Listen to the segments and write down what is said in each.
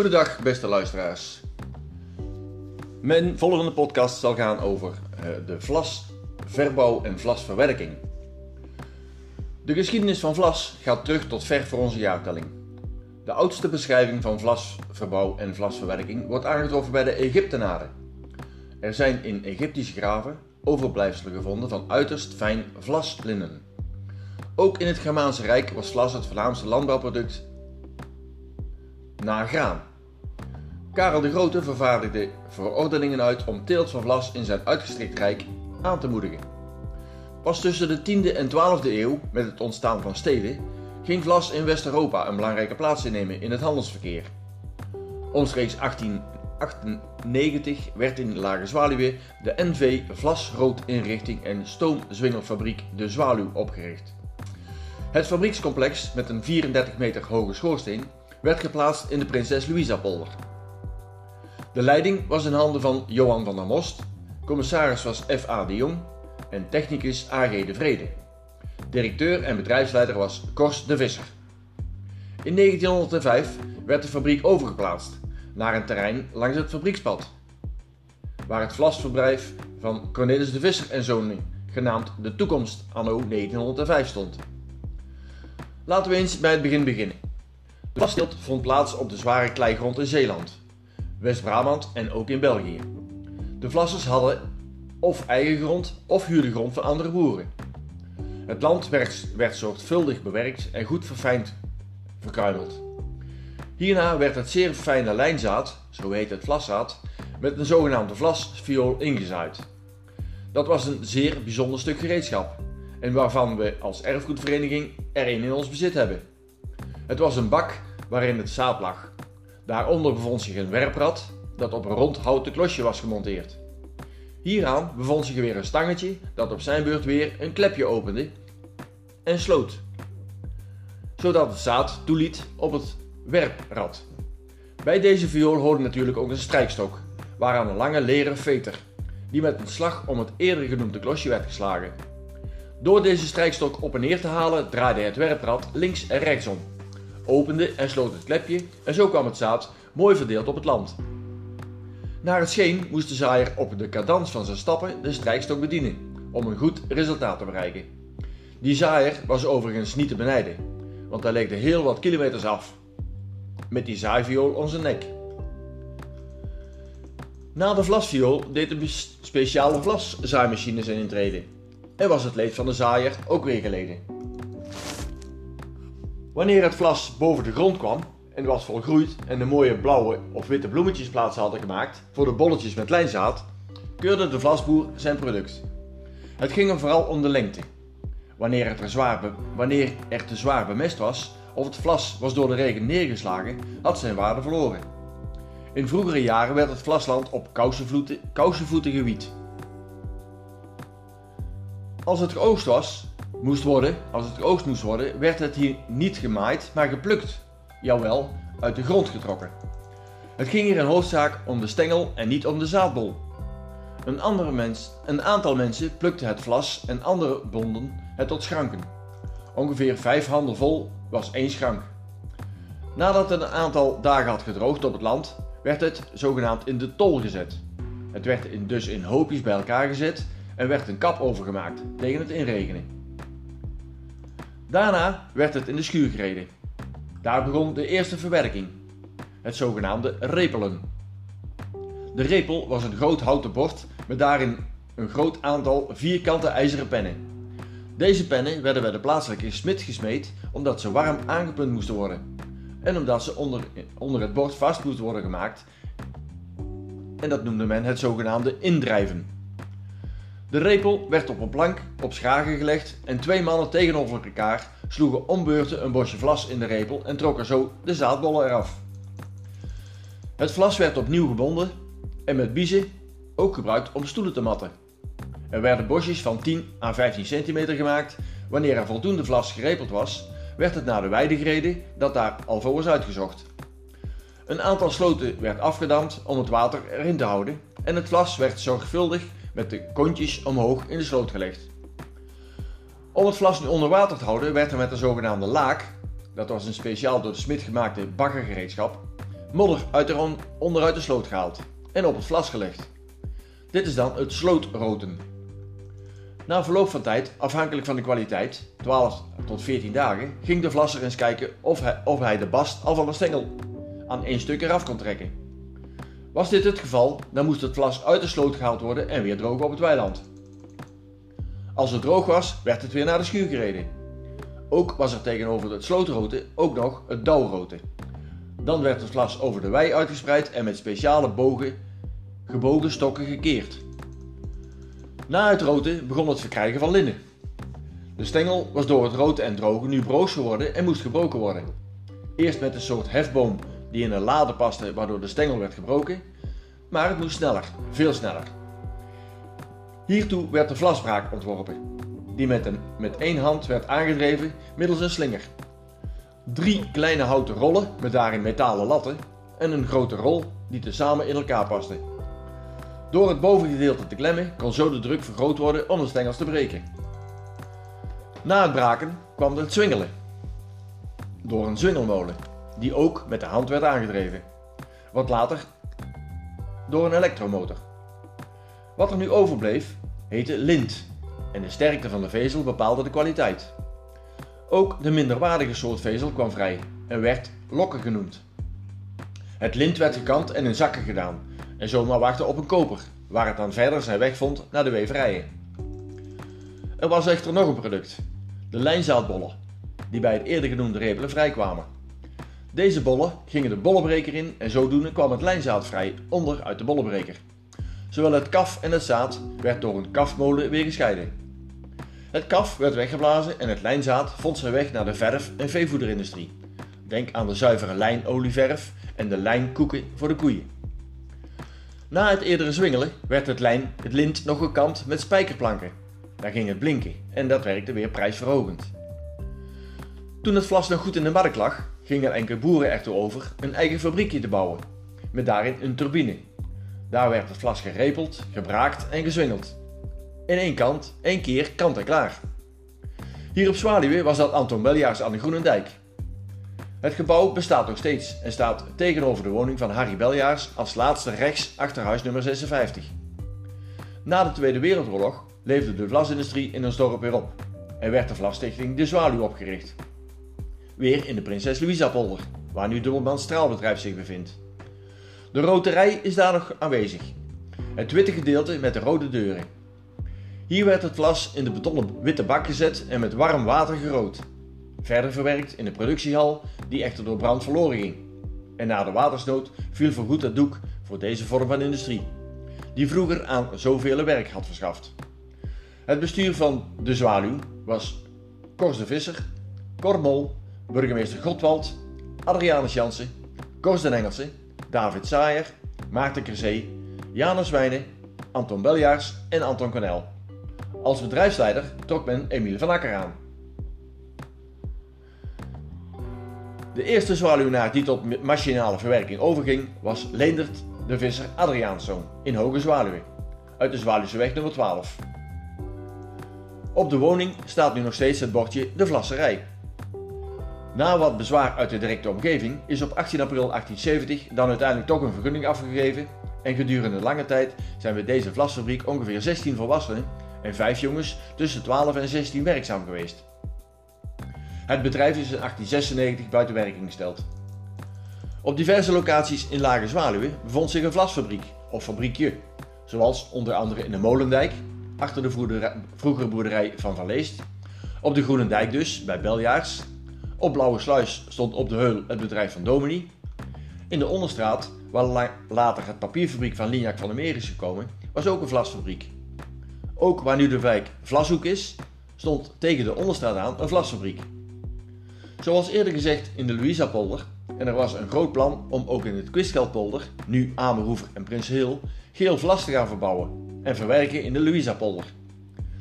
Goedendag, beste luisteraars. Mijn volgende podcast zal gaan over uh, de vlasverbouw en vlasverwerking. De geschiedenis van vlas gaat terug tot ver voor onze jaartelling. De oudste beschrijving van vlasverbouw en vlasverwerking wordt aangetroffen bij de Egyptenaren. Er zijn in Egyptische graven overblijfselen gevonden van uiterst fijn vlaslinnen. Ook in het Germaanse Rijk was vlas het voornaamste landbouwproduct na graan. Karel de Grote vervaardigde verordeningen uit om teelt van vlas in zijn uitgestrekt rijk aan te moedigen. Pas tussen de 10e en 12e eeuw, met het ontstaan van steden, ging vlas in West-Europa een belangrijke plaats innemen in het handelsverkeer. Omstreeks 1898 werd in Lage Zwaluwe de NV Vlasroodinrichting en Stoomzwingelfabriek De Zwaluw opgericht. Het fabriekscomplex met een 34 meter hoge schoorsteen werd geplaatst in de Prinses Louisa polder. De leiding was in handen van Johan van der Most, commissaris was F.A. de Jong en technicus A.G. de Vrede. Directeur en bedrijfsleider was Kors de Visser. In 1905 werd de fabriek overgeplaatst naar een terrein langs het fabriekspad, waar het vlasverblijf van Cornelis de Visser en Zonen, genaamd De Toekomst anno 1905 stond. Laten we eens bij het begin beginnen. De vlasstilt vond plaats op de zware kleigrond in Zeeland, West-Brabant en ook in België. De vlassers hadden of eigen grond of huurde grond van andere boeren. Het land werd, werd zorgvuldig bewerkt en goed verfijnd verkruimeld. Hierna werd het zeer fijne lijnzaad, zo heet het vlaszaad, met een zogenaamde vlasviool ingezaaid. Dat was een zeer bijzonder stuk gereedschap en waarvan we als erfgoedvereniging er een in ons bezit hebben. Het was een bak waarin het zaad lag. Daaronder bevond zich een werprad dat op een rond houten klosje was gemonteerd. Hieraan bevond zich weer een stangetje dat op zijn beurt weer een klepje opende en sloot, zodat het zaad toeliet op het werprad. Bij deze viool hoorde natuurlijk ook een strijkstok, waaraan een lange leren veter, die met een slag om het eerder genoemde klosje werd geslagen. Door deze strijkstok op en neer te halen draaide het werprad links en rechtsom, opende en sloot het klepje en zo kwam het zaad mooi verdeeld op het land. Naar het scheen moest de zaaier op de cadans van zijn stappen de strijkstok bedienen om een goed resultaat te bereiken. Die zaaier was overigens niet te benijden, want hij legde heel wat kilometers af. Met die zaaiviool om zijn nek. Na de vlasviool deed een speciale vlaszaaimachine zijn intrede en was het leed van de zaaier ook weer geleden. Wanneer het vlas boven de grond kwam en was volgroeid en de mooie blauwe of witte bloemetjes plaats hadden gemaakt voor de bolletjes met lijnzaad, keurde de vlasboer zijn product. Het ging hem vooral om de lengte. Wanneer het, er zwaar wanneer er te zwaar bemest was of het vlas was door de regen neergeslagen, had zijn waarde verloren. In vroegere jaren werd het vlasland op kousenvoeten gewiet. Als het geoogst was, moest worden, als het geoogst moest worden, werd het hier niet gemaaid, maar geplukt. Jawel, uit de grond getrokken. Het ging hier in hoofdzaak om de stengel en niet om de zaadbol. Een, andere mens, een aantal mensen plukte het vlas en andere bonden het tot schranken. Ongeveer vijf handen vol was één schrank. Nadat het een aantal dagen had gedroogd op het land, werd het zogenaamd in de tol gezet. Het werd dus in hoopjes bij elkaar gezet en werd een kap overgemaakt tegen het inregenen. Daarna werd het in de schuur gereden. Daar begon de eerste verwerking, het zogenaamde repelen. De repel was een groot houten bord met daarin een groot aantal vierkante ijzeren pennen. Deze pennen werden bij de plaatselijke smid gesmeed omdat ze warm aangepunt moesten worden en omdat ze onder, onder het bord vast moesten worden gemaakt. En dat noemde men het zogenaamde indrijven. De repel werd op een plank op schragen gelegd en twee mannen tegenover elkaar sloegen om beurten een bosje vlas in de repel en trokken zo de zaadbollen eraf. Het vlas werd opnieuw gebonden en met biezen ook gebruikt om stoelen te matten. Er werden bosjes van 10 à 15 centimeter gemaakt. Wanneer er voldoende vlas gerepeld was, werd het naar de weide gereden dat daar al voor was uitgezocht. Een aantal sloten werd afgedamd om het water erin te houden en het vlas werd zorgvuldig met de kontjes omhoog in de sloot gelegd. Om het vlas onder water te houden werd er met een zogenaamde laak, dat was een speciaal door de smid gemaakte baggergereedschap, modder uit de onderuit de sloot gehaald en op het vlas gelegd. Dit is dan het slootroten. Na verloop van tijd, afhankelijk van de kwaliteit, 12 tot 14 dagen, ging de vlasser eens kijken of hij, of hij de bast al van de stengel aan één stuk eraf kon trekken. Was dit het geval, dan moest het vlas uit de sloot gehaald worden en weer drogen op het weiland. Als het droog was, werd het weer naar de schuur gereden. Ook was er tegenover het slootroten ook nog het dauwroten. Dan werd het vlas over de wei uitgespreid en met speciale bogen, gebogen stokken gekeerd. Na het roten begon het verkrijgen van linnen. De stengel was door het roten en drogen nu broos geworden en moest gebroken worden. Eerst met een soort hefboom die in een lade paste waardoor de stengel werd gebroken, maar het moest sneller, veel sneller. Hiertoe werd de vlasbraak ontworpen, die met, een, met één hand werd aangedreven middels een slinger. Drie kleine houten rollen met daarin metalen latten en een grote rol die tezamen in elkaar pasten. Door het bovengedeelte te klemmen kon zo de druk vergroot worden om de stengels te breken. Na het braken kwam het zwingelen. Door een zwingelmolen, die ook met de hand werd aangedreven. Wat later door een elektromotor. Wat er nu overbleef heette lint en de sterkte van de vezel bepaalde de kwaliteit. Ook de minderwaardige soort vezel kwam vrij en werd lokken genoemd. Het lint werd gekant en in zakken gedaan en zomaar wachten op een koper, waar het dan verder zijn weg vond naar de weverijen. Er was echter nog een product, de lijnzaadbollen, die bij het eerder genoemde repelen vrijkwamen. Deze bollen gingen de bollenbreker in en zodoende kwam het lijnzaad vrij onder uit de bollenbreker. Zowel het kaf en het zaad werd door een kafmolen weer gescheiden. Het kaf werd weggeblazen en het lijnzaad vond zijn weg naar de verf- en veevoederindustrie. Denk aan de zuivere lijnolieverf en de lijnkoeken voor de koeien. Na het eerdere zwingelen werd het, lijn, het lint nog gekant met spijkerplanken. Daar ging het blinken en dat werkte weer prijsverhogend. Toen het vlas nog goed in de markt lag, gingen enkele boeren ertoe over een eigen fabriekje te bouwen, met daarin een turbine. Daar werd het vlas gerepeld, gebraakt en gezwingeld. In één kant, één keer kant en klaar. Hier op Zwaluwe was dat Anton Beljaars aan de Groenendijk. Het gebouw bestaat nog steeds en staat tegenover de woning van Harry Beljaars als laatste rechts achter huis nummer 56. Na de Tweede Wereldoorlog leefde de vlasindustrie in ons dorp weer op en werd de Vlasstichting De Zwaluw opgericht. Weer in de Prinses Louisa polder, waar nu Dubbelman Straalbedrijf zich bevindt. De roterij is daar nog aanwezig. Het witte gedeelte met de rode deuren. Hier werd het vlas in de betonnen witte bak gezet en met warm water gerood. Verder verwerkt in de productiehal, die echter door brand verloren ging. En na de watersnood viel voorgoed het doek voor deze vorm van industrie, die vroeger aan zoveel werk had verschaft. Het bestuur van de Zwaluw was Kors de Visser, Cor Mol, burgemeester Godwald, Adrianus Jansen, Kors den Engelse, David Saaier, Maarten Kerzee, Janus Wijnen, Anton Beljaars en Anton Cornel. Als bedrijfsleider trok men Emiel van Akker aan. De eerste zwaluwnaar die tot machinale verwerking overging was Leendert de Visser Adriaanszoon in Hoge Zwaluwe, uit de Zwaluwseweg nummer 12. Op de woning staat nu nog steeds het bordje De Vlasserij. Na wat bezwaar uit de directe omgeving is op 18 april 1870 dan uiteindelijk toch een vergunning afgegeven en gedurende lange tijd zijn bij deze vlasfabriek ongeveer 16 volwassenen en 5 jongens tussen 12 en 16 werkzaam geweest. Het bedrijf is in 1896 buiten werking gesteld. Op diverse locaties in Lage Zwaluwe bevond zich een vlasfabriek of fabriekje, zoals onder andere in de Molendijk, achter de vroegere boerderij van Van Leest, op de Groenendijk dus, bij Beljaars. Op Blauwe Sluis stond op de Heul het bedrijf van Domini. In de Onderstraat, waar later het papierfabriek van Lignac van der Meer is gekomen, was ook een vlasfabriek. Ook waar nu de wijk Vlashoek is, stond tegen de Onderstraat aan een vlasfabriek. Zoals eerder gezegd in de Louisa-polder, en er was een groot plan om ook in het Kwisgeldpolder, nu Amerhoever en Prinsheel, geel vlas te gaan verbouwen en verwerken in de Louisa-polder.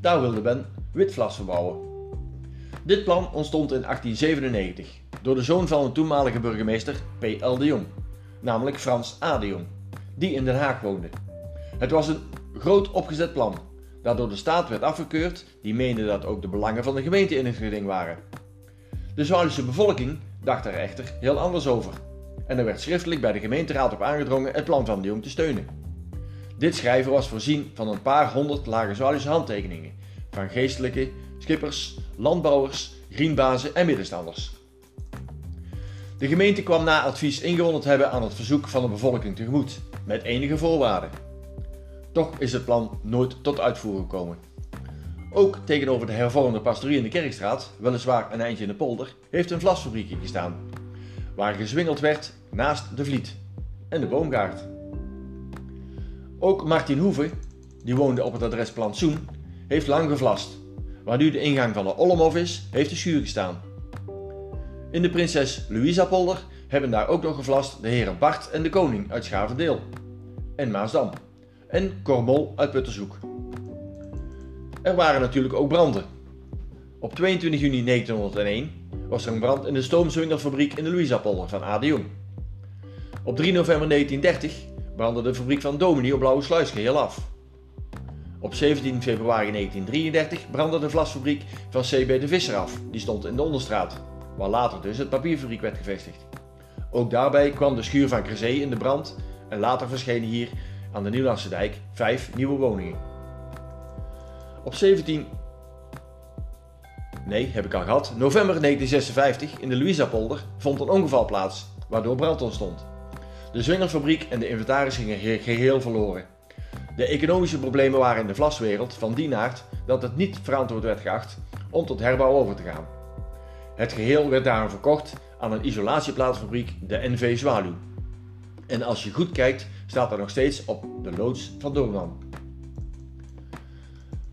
Daar wilde men wit vlas verbouwen. Dit plan ontstond in 1897 door de zoon van een toenmalige burgemeester P.L. de Jong, namelijk Frans A. de Jong, die in Den Haag woonde. Het was een groot opgezet plan, dat door de staat werd afgekeurd, die meende dat ook de belangen van de gemeente in het geding waren. De Zwaluwse bevolking dacht er echter heel anders over. en er werd schriftelijk bij de gemeenteraad op aangedrongen het plan van de Jong te steunen. Dit schrijven was voorzien van een paar honderd lage zwaluwse handtekeningen van geestelijke, schippers, landbouwers, grienbazen en middenstanders. De gemeente kwam na advies ingewonnen hebben aan het verzoek van de bevolking tegemoet, met enige voorwaarden. Toch is het plan nooit tot uitvoer gekomen. Ook tegenover de hervormde pastorie in de Kerkstraat, weliswaar een eindje in de polder, heeft een vlasfabriekje gestaan, waar gezwingeld werd naast de Vliet en de boomgaard. Ook Martin Hoeve, die woonde op het adres Plantsoen, heeft lang gevlast. Waar nu de ingang van de Ollemhof is, heeft de schuur gestaan. In de Prinses Louisa polder hebben daar ook nog gevlast de heren Bart en de Koning uit Schavendeel en Maasdam en Cormol uit Puttershoek. Er waren natuurlijk ook branden. Op 22 juni 1901 was er een brand in de stoomzwingerfabriek in de Louisa-polder van A. de Jong. Op 3 november 1930 brandde de fabriek van Domini op Blauwe Sluis geheel af. Op 17 februari 1933 brandde de vlasfabriek van CB de Visser af, die stond in de Onderstraat, waar later dus het papierfabriek werd gevestigd. Ook daarbij kwam de schuur van Crezé in de brand en later verschenen hier aan de Nieuwlandse dijk vijf nieuwe woningen. Op 17 nee, heb ik al gehad, november 1956 in de Louisa-polder vond een ongeval plaats, waardoor brand ontstond. De zwingerfabriek en de inventaris gingen geheel verloren. De economische problemen waren in de vlaswereld van die aard dat het niet verantwoord werd geacht om tot herbouw over te gaan. Het geheel werd daarom verkocht aan een isolatieplaatfabriek, de NV Zwaluw. En als je goed kijkt, staat er nog steeds op de loods van Doorman.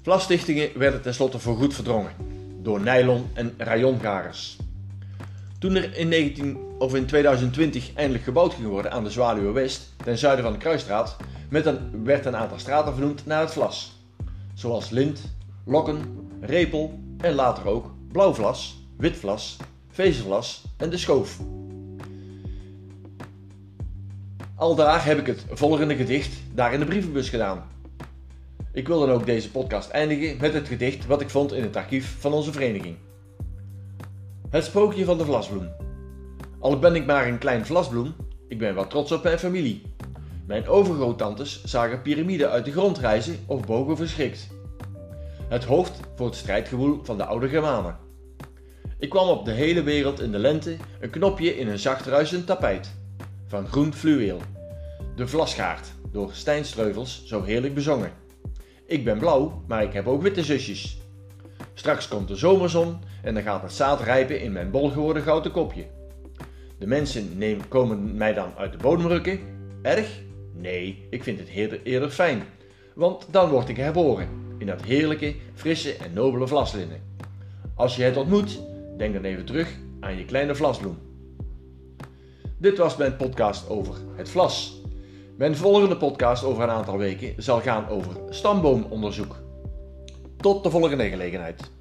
Vlasstichtingen werden tenslotte voorgoed verdrongen door nylon- en rayongagers. Toen er in, 19, of in 2020 eindelijk gebouwd ging worden aan de Zwaluwe West, ten zuiden van de Kruisstraat, met een, werd een aantal straten vernoemd naar het vlas. Zoals Lint, Lokken, Repel en later ook Blauwvlas, Witvlas, Vezelvlas en de Schoof. Aldaar heb ik het volgende gedicht daar in de brievenbus gedaan. Ik wil dan ook deze podcast eindigen met het gedicht wat ik vond in het archief van onze vereniging. Het sprookje van de vlasbloem. Al ben ik maar een klein vlasbloem, ik ben wel trots op mijn familie. Mijn overgroottantes zagen piramiden uit de grond rijzen of bogen verschrikt. Het hoofd voor het strijdgewoel van de oude Germanen. Ik kwam op de hele wereld in de lente een knopje in een zacht ruisend tapijt. Van groen fluweel. De vlasgaard, door Stijn Streuvels zo heerlijk bezongen. Ik ben blauw, maar ik heb ook witte zusjes. Straks komt de zomerzon en dan gaat het zaad rijpen in mijn bol geworden gouden kopje. De mensen komen mij dan uit de bodem rukken. Erg? Nee, ik vind het eerder, eerder fijn. Want dan word ik herboren in dat heerlijke, frisse en nobele vlaslinnen. Als je het ontmoet, denk dan even terug aan je kleine vlasbloem. Dit was mijn podcast over het vlas. Mijn volgende podcast over een aantal weken zal gaan over stamboomonderzoek. Tot de volgende gelegenheid.